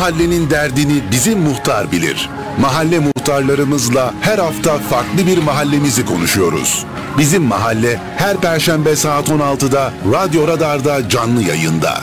mahallenin derdini bizim muhtar bilir. Mahalle muhtarlarımızla her hafta farklı bir mahallemizi konuşuyoruz. Bizim mahalle her perşembe saat 16'da Radyo Radar'da canlı yayında.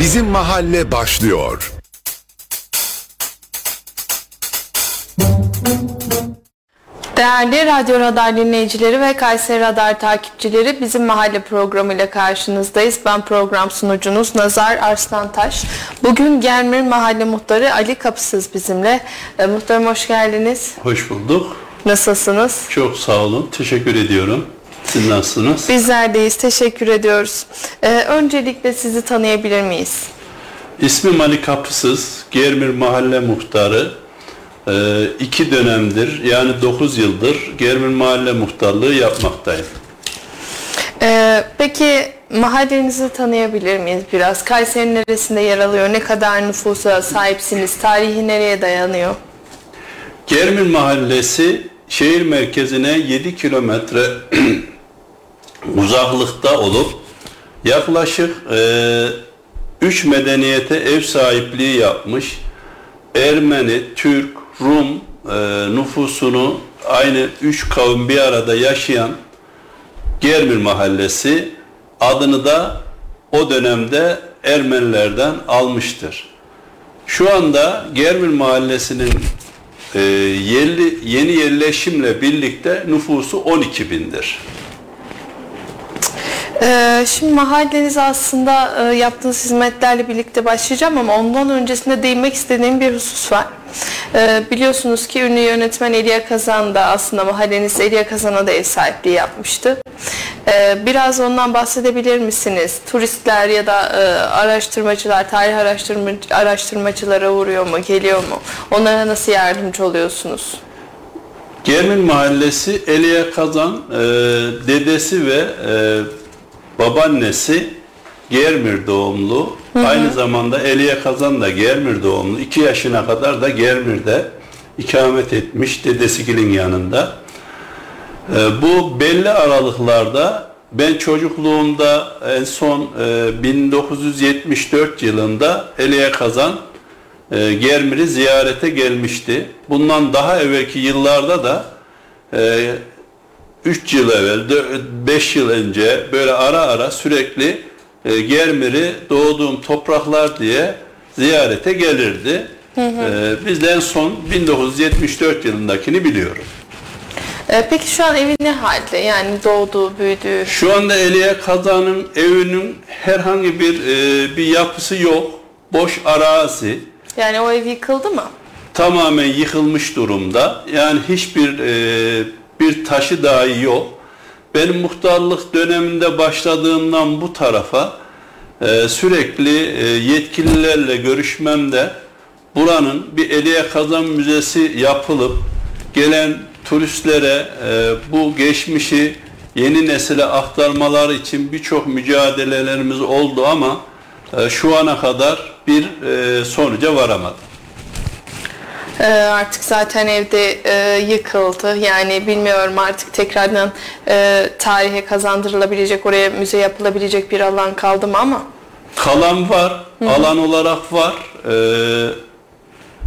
Bizim mahalle başlıyor. Değerli Radyo Radar dinleyicileri ve Kayseri Radar takipçileri bizim mahalle programıyla karşınızdayız. Ben program sunucunuz Nazar Arslantaş. Bugün Germir Mahalle Muhtarı Ali Kapısız bizimle. E, muhtarım hoş geldiniz. Hoş bulduk. Nasılsınız? Çok sağ olun. Teşekkür ediyorum. Siz nasılsınız? Bizler deyiz. Teşekkür ediyoruz. E, öncelikle sizi tanıyabilir miyiz? İsmim Ali Kapısız. Germir Mahalle Muhtarı. Ee, iki dönemdir yani 9 yıldır Germir Mahalle Muhtarlığı yapmaktayım. E, peki mahallenizi tanıyabilir miyiz biraz? Kayseri'nin neresinde yer alıyor? Ne kadar nüfusa sahipsiniz? Tarihi nereye dayanıyor? Germir Mahallesi şehir merkezine 7 kilometre uzaklıkta olup yaklaşık 3 medeniyete ev sahipliği yapmış Ermeni, Türk, Rum e, nüfusunu aynı üç kavim bir arada yaşayan Germir Mahallesi adını da o dönemde Ermenilerden almıştır. Şu anda Germir Mahallesi'nin e, yerli, yeni yerleşimle birlikte nüfusu 12 bindir. Ee, şimdi mahalleniz aslında e, yaptığınız hizmetlerle birlikte başlayacağım ama ondan öncesinde değinmek istediğim bir husus var. Ee, biliyorsunuz ki ünlü yönetmen Elia Kazan da aslında mahalleniz Elia Kazan'a da ev sahipliği yapmıştı. Ee, biraz ondan bahsedebilir misiniz? Turistler ya da e, araştırmacılar, tarih araştırma, araştırmacılara uğruyor mu, geliyor mu? Onlara nasıl yardımcı oluyorsunuz? Germin Mahallesi Elia Kazan e, dedesi ve e, babaannesi Germir doğumlu. Hı hı. Aynı zamanda Eliye Kazan da Germir doğumlu. 2 yaşına kadar da Germir'de ikamet etmiş dedesikilin yanında. E, bu belli aralıklarda ben çocukluğumda en son e, 1974 yılında Eliye Kazan e, Germir'i ziyarete gelmişti. Bundan daha evvelki yıllarda da e, 3 yıl evvel, 5 yıl önce böyle ara ara sürekli e, Germir'i doğduğum topraklar diye ziyarete gelirdi. Hı hı. E, biz en son 1974 yılındakini biliyorum. E, peki şu an evi ne halde? Yani doğduğu, büyüdüğü? Şu anda Eliye Kazan'ın evinin herhangi bir e, bir yapısı yok. Boş arazi. Yani o ev yıkıldı mı? Tamamen yıkılmış durumda. Yani hiçbir e, bir taşı dahi yok. Benim muhtarlık döneminde başladığımdan bu tarafa e, sürekli e, yetkililerle görüşmemde buranın bir Eliye Kazan Müzesi yapılıp gelen turistlere e, bu geçmişi yeni nesile aktarmalar için birçok mücadelelerimiz oldu ama e, şu ana kadar bir e, sonuca varamadım. Ee, artık zaten evde e, yıkıldı. Yani bilmiyorum artık tekrardan e, tarihe kazandırılabilecek, oraya müze yapılabilecek bir alan kaldı mı ama? Kalan var, Hı-hı. alan olarak var. Ee,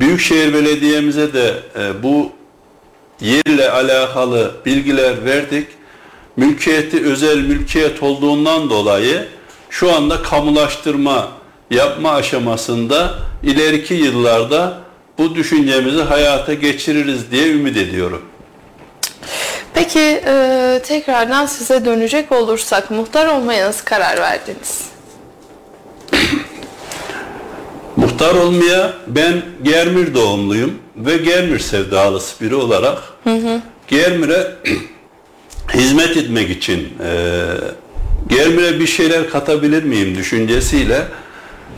Büyükşehir Belediye'mize de e, bu yerle alakalı bilgiler verdik. Mülkiyeti özel mülkiyet olduğundan dolayı şu anda kamulaştırma yapma aşamasında ileriki yıllarda bu düşüncemizi hayata geçiririz diye ümit ediyorum. Peki e, tekrardan size dönecek olursak muhtar olmaya nasıl karar verdiniz? muhtar olmaya ben Germir doğumluyum ve Germir sevdalısı biri olarak hı hı. Germir'e hizmet etmek için e, Germir'e bir şeyler katabilir miyim düşüncesiyle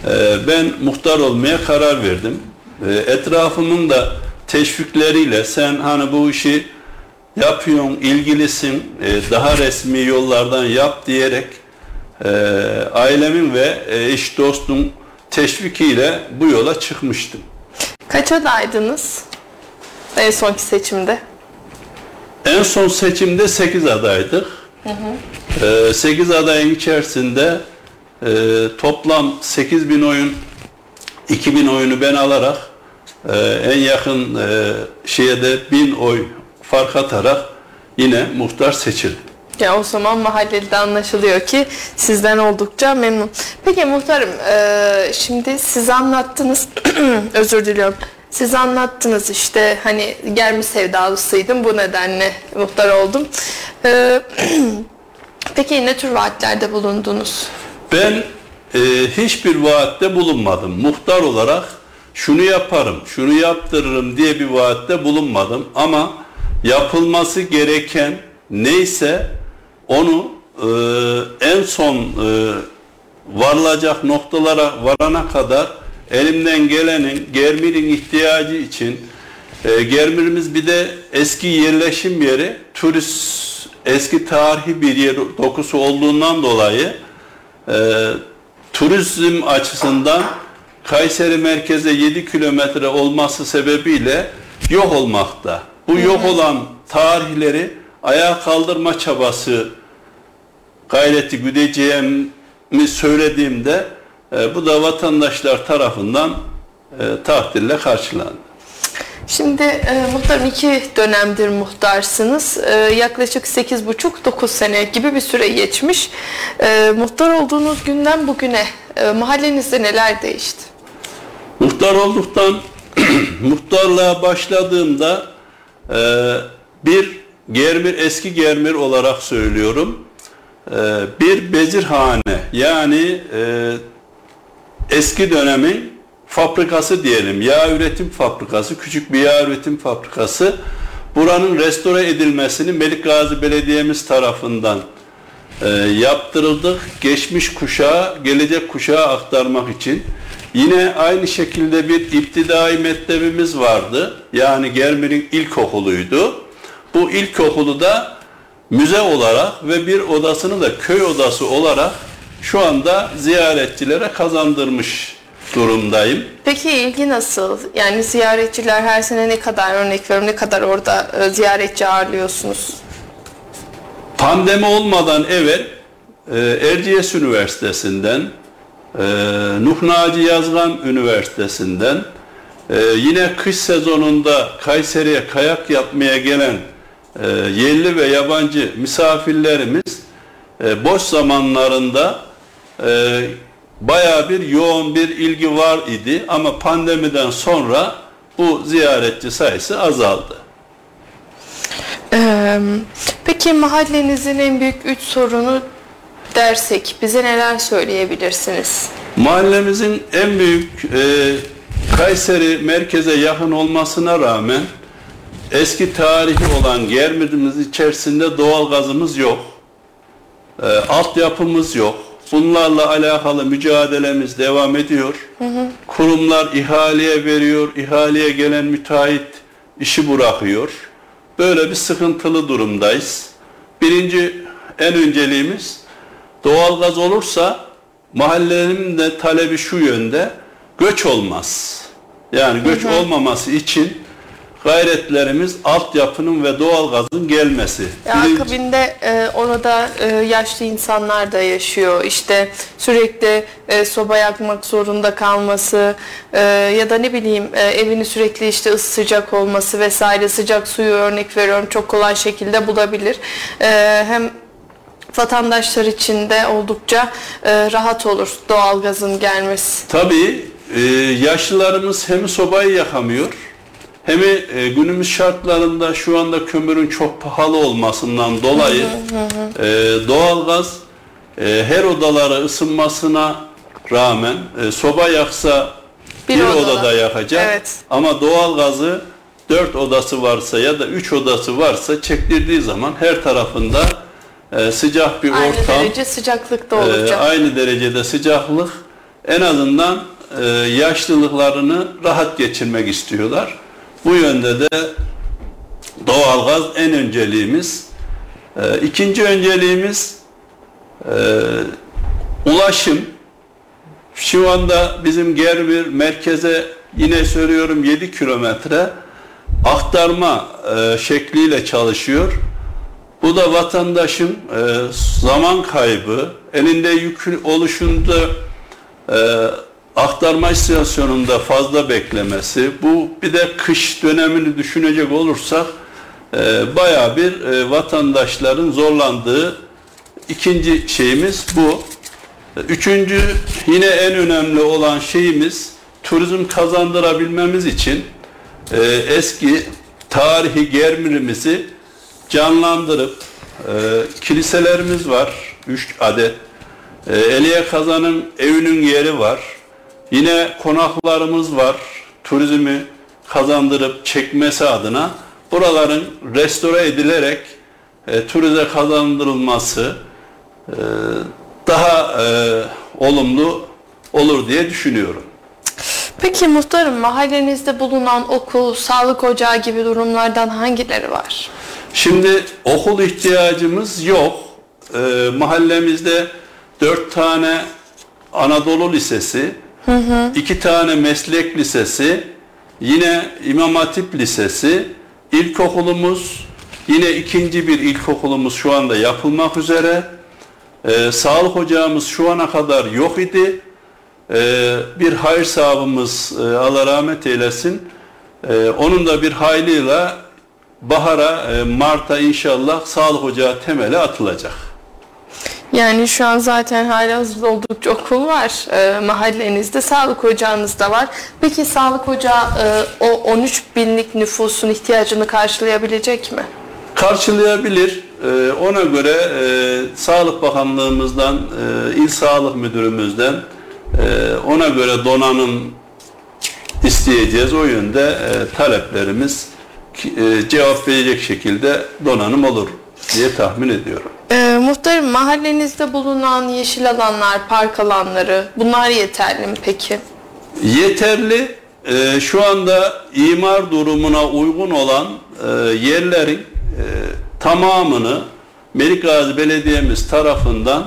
e, ben muhtar olmaya karar verdim. E, etrafımın da teşvikleriyle sen hani bu işi yapıyorsun, ilgilisin, e, daha resmi yollardan yap diyerek e, ailemin ve eş dostum teşvikiyle bu yola çıkmıştım. Kaç adaydınız en sonki seçimde? En son seçimde 8 adaydık. Hı hı. 8 adayın içerisinde e, toplam 8000 oyun 2000 oyunu ben alarak e, en yakın e, şeye de 1000 oy fark atarak yine muhtar seçildi. Ya o zaman mahallede anlaşılıyor ki sizden oldukça memnun. Peki muhtarım e, şimdi siz anlattınız özür diliyorum. Siz anlattınız işte hani gelmiş sevdalısıydım bu nedenle muhtar oldum. E, peki ne tür vaatlerde bulundunuz? Ben e, hiçbir vaatte bulunmadım. Muhtar olarak şunu yaparım, şunu yaptırırım diye bir vaatte bulunmadım. Ama yapılması gereken neyse onu e, en son e, varılacak noktalara varana kadar elimden gelenin Germir'in ihtiyacı için e, Germir'imiz bir de eski yerleşim yeri turist eski tarihi bir yer dokusu olduğundan dolayı e, turizm açısından Kayseri merkeze 7 kilometre olması sebebiyle yok olmakta. Bu yok olan tarihleri ayağa kaldırma çabası gayreti güdeceğimi söylediğimde e, bu da vatandaşlar tarafından e, takdirle karşılandı. Şimdi e, muhtarım iki dönemdir muhtarsınız. E, yaklaşık 8,5-9 sene gibi bir süre geçmiş. E, muhtar olduğunuz günden bugüne e, mahallenizde neler değişti? Muhtar olduktan muhtarlığa başladığımda e, bir Germir eski Germir olarak söylüyorum. E, bir bezirhane yani e, eski dönemin fabrikası diyelim. Yağ üretim fabrikası, küçük bir yağ üretim fabrikası. Buranın restore edilmesini Melik Gazi Belediye'miz tarafından e, yaptırıldık. Geçmiş kuşağa, gelecek kuşağa aktarmak için. Yine aynı şekilde bir iptidai mektebimiz vardı. Yani Germir'in ilkokuluydu. Bu ilkokulu da müze olarak ve bir odasını da köy odası olarak şu anda ziyaretçilere kazandırmış durumdayım. Peki ilgi nasıl? Yani ziyaretçiler her sene ne kadar örnek veriyorum ne kadar orada e, ziyaretçi ağırlıyorsunuz? Pandemi olmadan evvel e, Erciyes Üniversitesi'nden, e, Nuh Naci Yazgan Üniversitesi'nden, e, yine kış sezonunda Kayseri'ye kayak yapmaya gelen e, yerli ve yabancı misafirlerimiz e, boş zamanlarında e, bayağı bir yoğun bir ilgi var idi ama pandemiden sonra bu ziyaretçi sayısı azaldı. Ee, peki mahallenizin en büyük üç sorunu dersek bize neler söyleyebilirsiniz? Mahallemizin en büyük e, Kayseri merkeze yakın olmasına rağmen eski tarihi olan Germir'imiz içerisinde doğal gazımız yok. E, altyapımız yok. Bunlarla alakalı mücadelemiz devam ediyor. Hı hı. Kurumlar ihaleye veriyor. İhaleye gelen müteahhit işi bırakıyor. Böyle bir sıkıntılı durumdayız. Birinci en önceliğimiz doğalgaz olursa mahallenin de talebi şu yönde göç olmaz. Yani göç hı hı. olmaması için gayretlerimiz altyapının ve doğalgazın gelmesi. Birinci... Akabinde e, orada e, yaşlı insanlar da yaşıyor. İşte sürekli e, soba yakmak zorunda kalması e, ya da ne bileyim e, evini sürekli işte sıcak olması vesaire sıcak suyu örnek veriyorum çok kolay şekilde bulabilir. E, hem vatandaşlar için de oldukça e, rahat olur doğalgazın gelmesi. Tabii e, yaşlılarımız hem sobayı yakamıyor hem e, günümüz şartlarında şu anda kömürün çok pahalı olmasından dolayı e, doğalgaz e, her odalara ısınmasına rağmen e, soba yaksa bir, bir odada. odada yakacak evet. ama doğalgazı dört odası varsa ya da üç odası varsa çektirdiği zaman her tarafında e, sıcak bir aynı ortam. Aynı derece sıcaklıkta olacak. E, aynı derecede sıcaklık en azından e, yaşlılıklarını rahat geçirmek istiyorlar. Bu yönde de doğalgaz en önceliğimiz. E, ikinci önceliğimiz e, ulaşım. Şu anda bizim Germir merkeze yine söylüyorum 7 kilometre aktarma e, şekliyle çalışıyor. Bu da vatandaşın e, zaman kaybı, elinde yük oluşunda e, aktarma istasyonunda fazla beklemesi, bu bir de kış dönemini düşünecek olursak e, bayağı bir e, vatandaşların zorlandığı ikinci şeyimiz bu. Üçüncü yine en önemli olan şeyimiz turizm kazandırabilmemiz için e, eski tarihi Germirimizi canlandırıp e, kiliselerimiz var 3 adet. E, Eliye Kazan'ın evinin yeri var. Yine konaklarımız var. Turizmi kazandırıp çekmesi adına buraların restore edilerek e, turize kazandırılması e, daha e, olumlu olur diye düşünüyorum. Peki muhtarım mahallenizde bulunan okul, sağlık ocağı gibi durumlardan hangileri var? Şimdi okul ihtiyacımız yok. Ee, mahallemizde dört tane Anadolu Lisesi, iki tane meslek lisesi, yine İmam Hatip Lisesi, ilkokulumuz, yine ikinci bir ilkokulumuz şu anda yapılmak üzere. Ee, sağlık ocağımız şu ana kadar yok idi. Ee, bir hayır sahabımız e, Allah rahmet eylesin. Ee, onun da bir haylıyla bahara, e, Mart'a inşallah sağlık ocağı temeli atılacak. Yani şu an zaten hala hazırda oldukça okul var. Ee, mahallenizde sağlık ocağınız da var. Peki sağlık ocağı e, o 13 binlik nüfusun ihtiyacını karşılayabilecek mi? Karşılayabilir. Ee, ona göre e, Sağlık Bakanlığımızdan, e, İl Sağlık Müdürümüzden e, ona göre donanım isteyeceğiz. O yönde e, taleplerimiz e, cevap verecek şekilde donanım olur diye tahmin ediyorum. Ee, muhtarım mahallenizde bulunan yeşil alanlar, park alanları bunlar yeterli mi peki? Yeterli e, şu anda imar durumuna uygun olan e, yerlerin e, tamamını Melikgazi Belediye'miz tarafından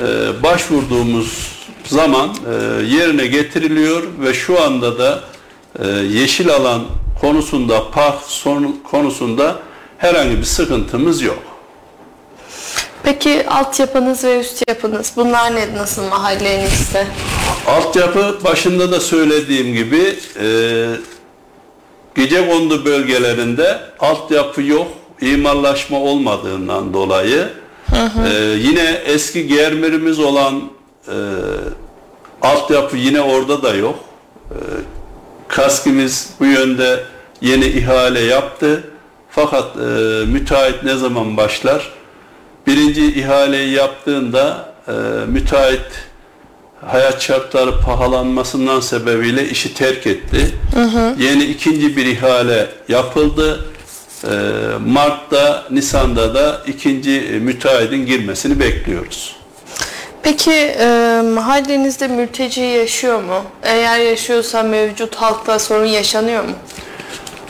e, başvurduğumuz zaman e, yerine getiriliyor ve şu anda da e, yeşil alan konusunda, park son- konusunda herhangi bir sıkıntımız yok. Peki altyapınız ve üst yapınız bunlar ne nasıl mahallenizde? Altyapı başında da söylediğim gibi e, gecekondu bölgelerinde altyapı yok, imarlaşma olmadığından dolayı e, yine eski germerimiz olan e, altyapı yine orada da yok. E, Kaskimiz bu yönde yeni ihale yaptı. Fakat e, müteahhit ne zaman başlar? Birinci ihaleyi yaptığında e, müteahhit hayat şartları pahalanmasından sebebiyle işi terk etti. Yeni ikinci bir ihale yapıldı. Ee, Mart'ta, Nisan'da da ikinci müteahhidin girmesini bekliyoruz. Peki e, mahallenizde mülteci yaşıyor mu? Eğer yaşıyorsa mevcut halkla sorun yaşanıyor mu?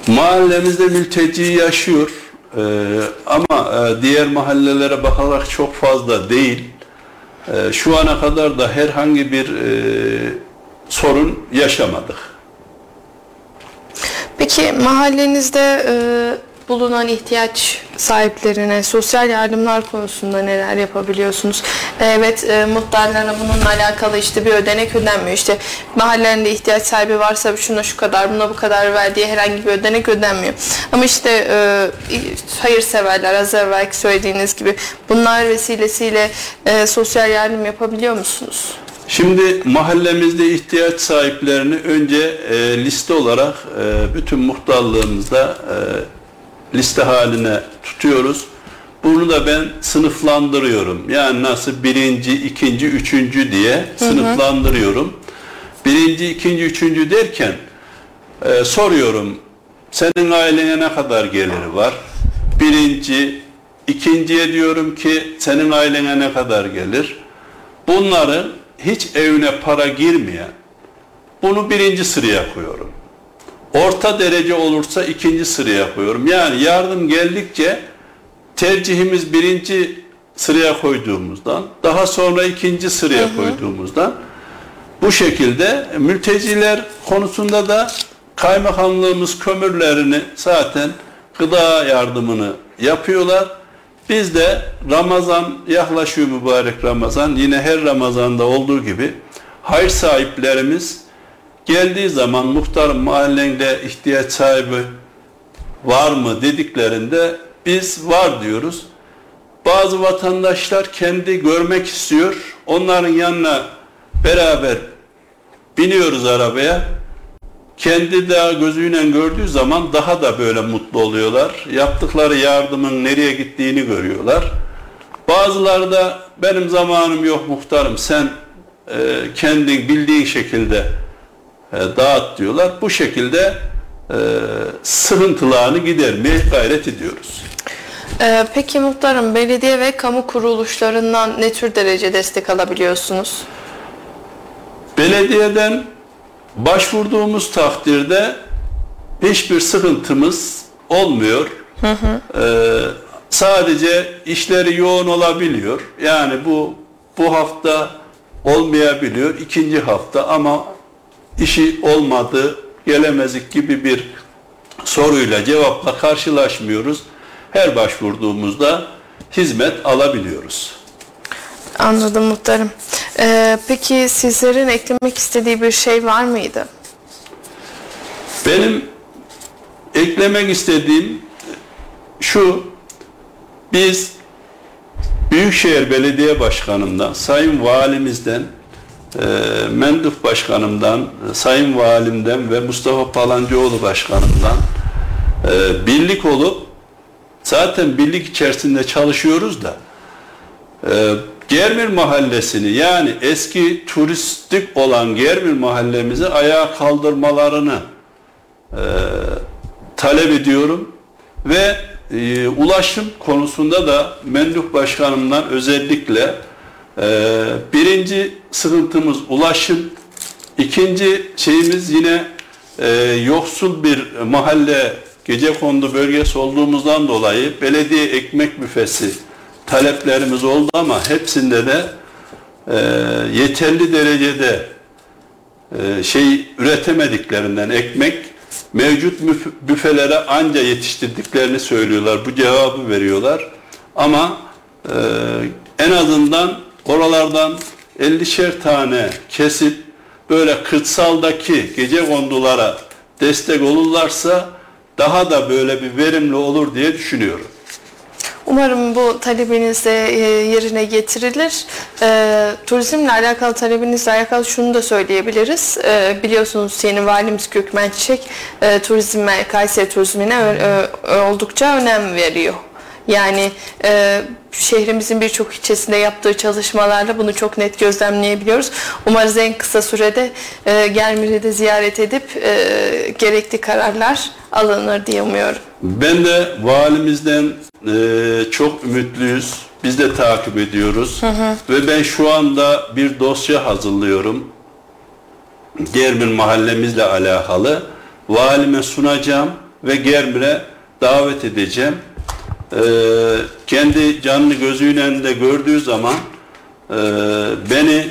Mahallemizde mülteci yaşıyor Ee, ama e, diğer mahallelere bakarak çok fazla değil. Ee, şu ana kadar da herhangi bir e, sorun yaşamadık. Peki mahallenizde e, bulunan ihtiyaç sahiplerine sosyal yardımlar konusunda neler yapabiliyorsunuz? Evet e, muhtarlara bununla alakalı işte bir ödenek ödenmiyor. İşte mahallenin ihtiyaç sahibi varsa şuna şu kadar buna bu kadar ver diye herhangi bir ödenek ödenmiyor. Ama işte e, hayırseverler az evvelki söylediğiniz gibi bunlar vesilesiyle e, sosyal yardım yapabiliyor musunuz? Şimdi mahallemizde ihtiyaç sahiplerini önce e, liste olarak e, bütün muhtarlığımızda e, liste haline tutuyoruz. Bunu da ben sınıflandırıyorum. Yani nasıl birinci, ikinci, üçüncü diye sınıflandırıyorum. Birinci, ikinci, üçüncü derken e, soruyorum. Senin ailene ne kadar geliri var? Birinci, ikinciye diyorum ki senin ailene ne kadar gelir? Bunların hiç evine para girmeyen, bunu birinci sıraya koyuyorum. Orta derece olursa ikinci sıraya koyuyorum. Yani yardım geldikçe tercihimiz birinci sıraya koyduğumuzdan, daha sonra ikinci sıraya koyduğumuzdan bu şekilde mülteciler konusunda da kaymakamlığımız kömürlerini zaten gıda yardımını yapıyorlar. Biz de Ramazan yaklaşıyor mübarek Ramazan. Yine her Ramazan'da olduğu gibi hayır sahiplerimiz geldiği zaman muhtar mahallende ihtiyaç sahibi var mı dediklerinde biz var diyoruz. Bazı vatandaşlar kendi görmek istiyor. Onların yanına beraber biniyoruz arabaya. Kendi de gözüyle gördüğü zaman daha da böyle mutlu oluyorlar. Yaptıkları yardımın nereye gittiğini görüyorlar. Bazıları da benim zamanım yok muhtarım sen e, kendin bildiğin şekilde e, dağıt diyorlar. Bu şekilde e, sıkıntılarını gidermeye gayret ediyoruz. Ee, peki muhtarım belediye ve kamu kuruluşlarından ne tür derece destek alabiliyorsunuz? Belediyeden başvurduğumuz takdirde hiçbir sıkıntımız olmuyor. Ee, sadece işleri yoğun olabiliyor. Yani bu bu hafta olmayabiliyor. ikinci hafta ama işi olmadı, gelemezlik gibi bir soruyla cevapla karşılaşmıyoruz. Her başvurduğumuzda hizmet alabiliyoruz. Anladım muhtarım. Ee, peki sizlerin eklemek istediği bir şey var mıydı? Benim eklemek istediğim şu, biz Büyükşehir Belediye Başkanımdan, Sayın Valimizden, e, Menduf Başkanımdan, Sayın Valimden ve Mustafa Palancıoğlu Başkanımdan e, birlik olup zaten birlik içerisinde çalışıyoruz da e, Germir Mahallesi'ni yani eski turistik olan Germir Mahallemizi ayağa kaldırmalarını e, talep ediyorum ve e, ulaşım konusunda da Menduh Başkanımdan özellikle e, birinci sıkıntımız ulaşım, ikinci şeyimiz yine e, yoksul bir mahalle gece kondu bölgesi olduğumuzdan dolayı belediye ekmek büfesi taleplerimiz oldu ama hepsinde de e, yeterli derecede e, şey üretemediklerinden ekmek mevcut büfelere anca yetiştirdiklerini söylüyorlar. Bu cevabı veriyorlar. Ama e, en azından oralardan 50'şer tane kesip böyle kırsaldaki gece kondulara destek olurlarsa daha da böyle bir verimli olur diye düşünüyorum. Umarım bu talebiniz de e, yerine getirilir. E, turizmle alakalı talebinizle alakalı şunu da söyleyebiliriz. E, biliyorsunuz yeni valimiz Gökmen Çiçek e, turizme, Kayseri turizmine ö- oldukça önem veriyor. Yani e, şehrimizin birçok ilçesinde yaptığı çalışmalarla bunu çok net gözlemleyebiliyoruz. Umarız en kısa sürede e, Germir'i de ziyaret edip e, gerekli kararlar alınır diye umuyorum. Ben de valimizden e, çok ümitliyüz. Biz de takip ediyoruz. Ve ben şu anda bir dosya hazırlıyorum. Germir mahallemizle alakalı. Valime sunacağım ve Germir'e davet edeceğim. E, kendi canlı gözüyle de gördüğü zaman e, beni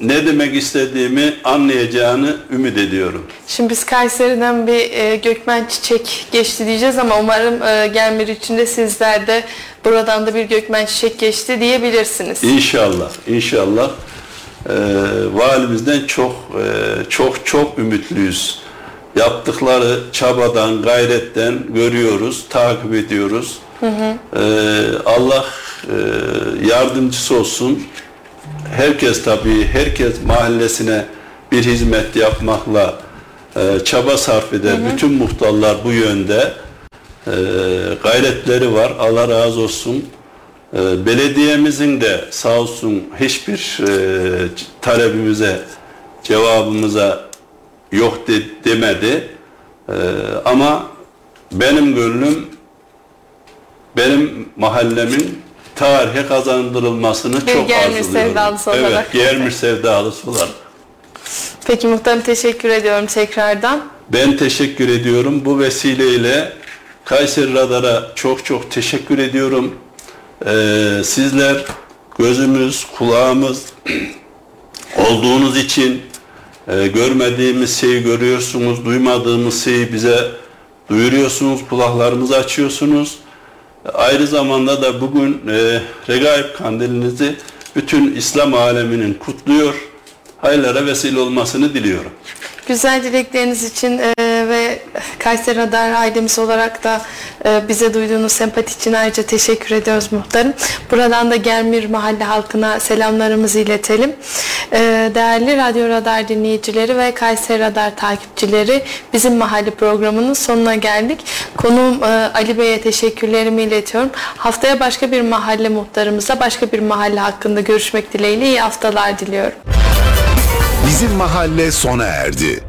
ne demek istediğimi anlayacağını ümit ediyorum. Şimdi biz Kayseri'den bir e, Gökmen Çiçek geçti diyeceğiz ama umarım e, Gelmir için de sizler de buradan da bir Gökmen Çiçek geçti diyebilirsiniz. İnşallah, inşallah e, valimizden çok e, çok çok ümitliyüz. Yaptıkları çabadan, gayretten görüyoruz, takip ediyoruz. E, Allah e, yardımcısı olsun. Herkes tabii, herkes mahallesine bir hizmet yapmakla e, çaba sarf eder. Bütün muhtarlar bu yönde e, gayretleri var. Allah razı olsun. E, belediyemizin de sağ olsun hiçbir e, talebimize, cevabımıza yok de, demedi. E, ama benim gönlüm benim mahallemin tarihe kazandırılmasını Bir çok Germir arzuluyorum. sevdalısı evet. Germir sevdalısı olarak. Peki muhtarım teşekkür ediyorum tekrardan. Ben teşekkür ediyorum. Bu vesileyle Kayseri Radar'a çok çok teşekkür ediyorum. Ee, sizler gözümüz, kulağımız olduğunuz için e, görmediğimiz şeyi görüyorsunuz, duymadığımız şeyi bize duyuruyorsunuz, kulaklarımızı açıyorsunuz. Aynı zamanda da bugün e, Regaib Kandilinizi bütün İslam aleminin kutluyor. Hayırlara vesile olmasını diliyorum. Güzel dilekleriniz için e, Kayseri Radar ailemiz olarak da e, bize duyduğunuz sempati için ayrıca teşekkür ediyoruz muhtarım. Buradan da Germir mahalle halkına selamlarımızı iletelim. E, değerli Radyo Radar dinleyicileri ve Kayseri Radar takipçileri bizim mahalle programının sonuna geldik. Konuğum e, Ali Bey'e teşekkürlerimi iletiyorum. Haftaya başka bir mahalle muhtarımızla başka bir mahalle hakkında görüşmek dileğiyle iyi haftalar diliyorum. Bizim mahalle sona erdi.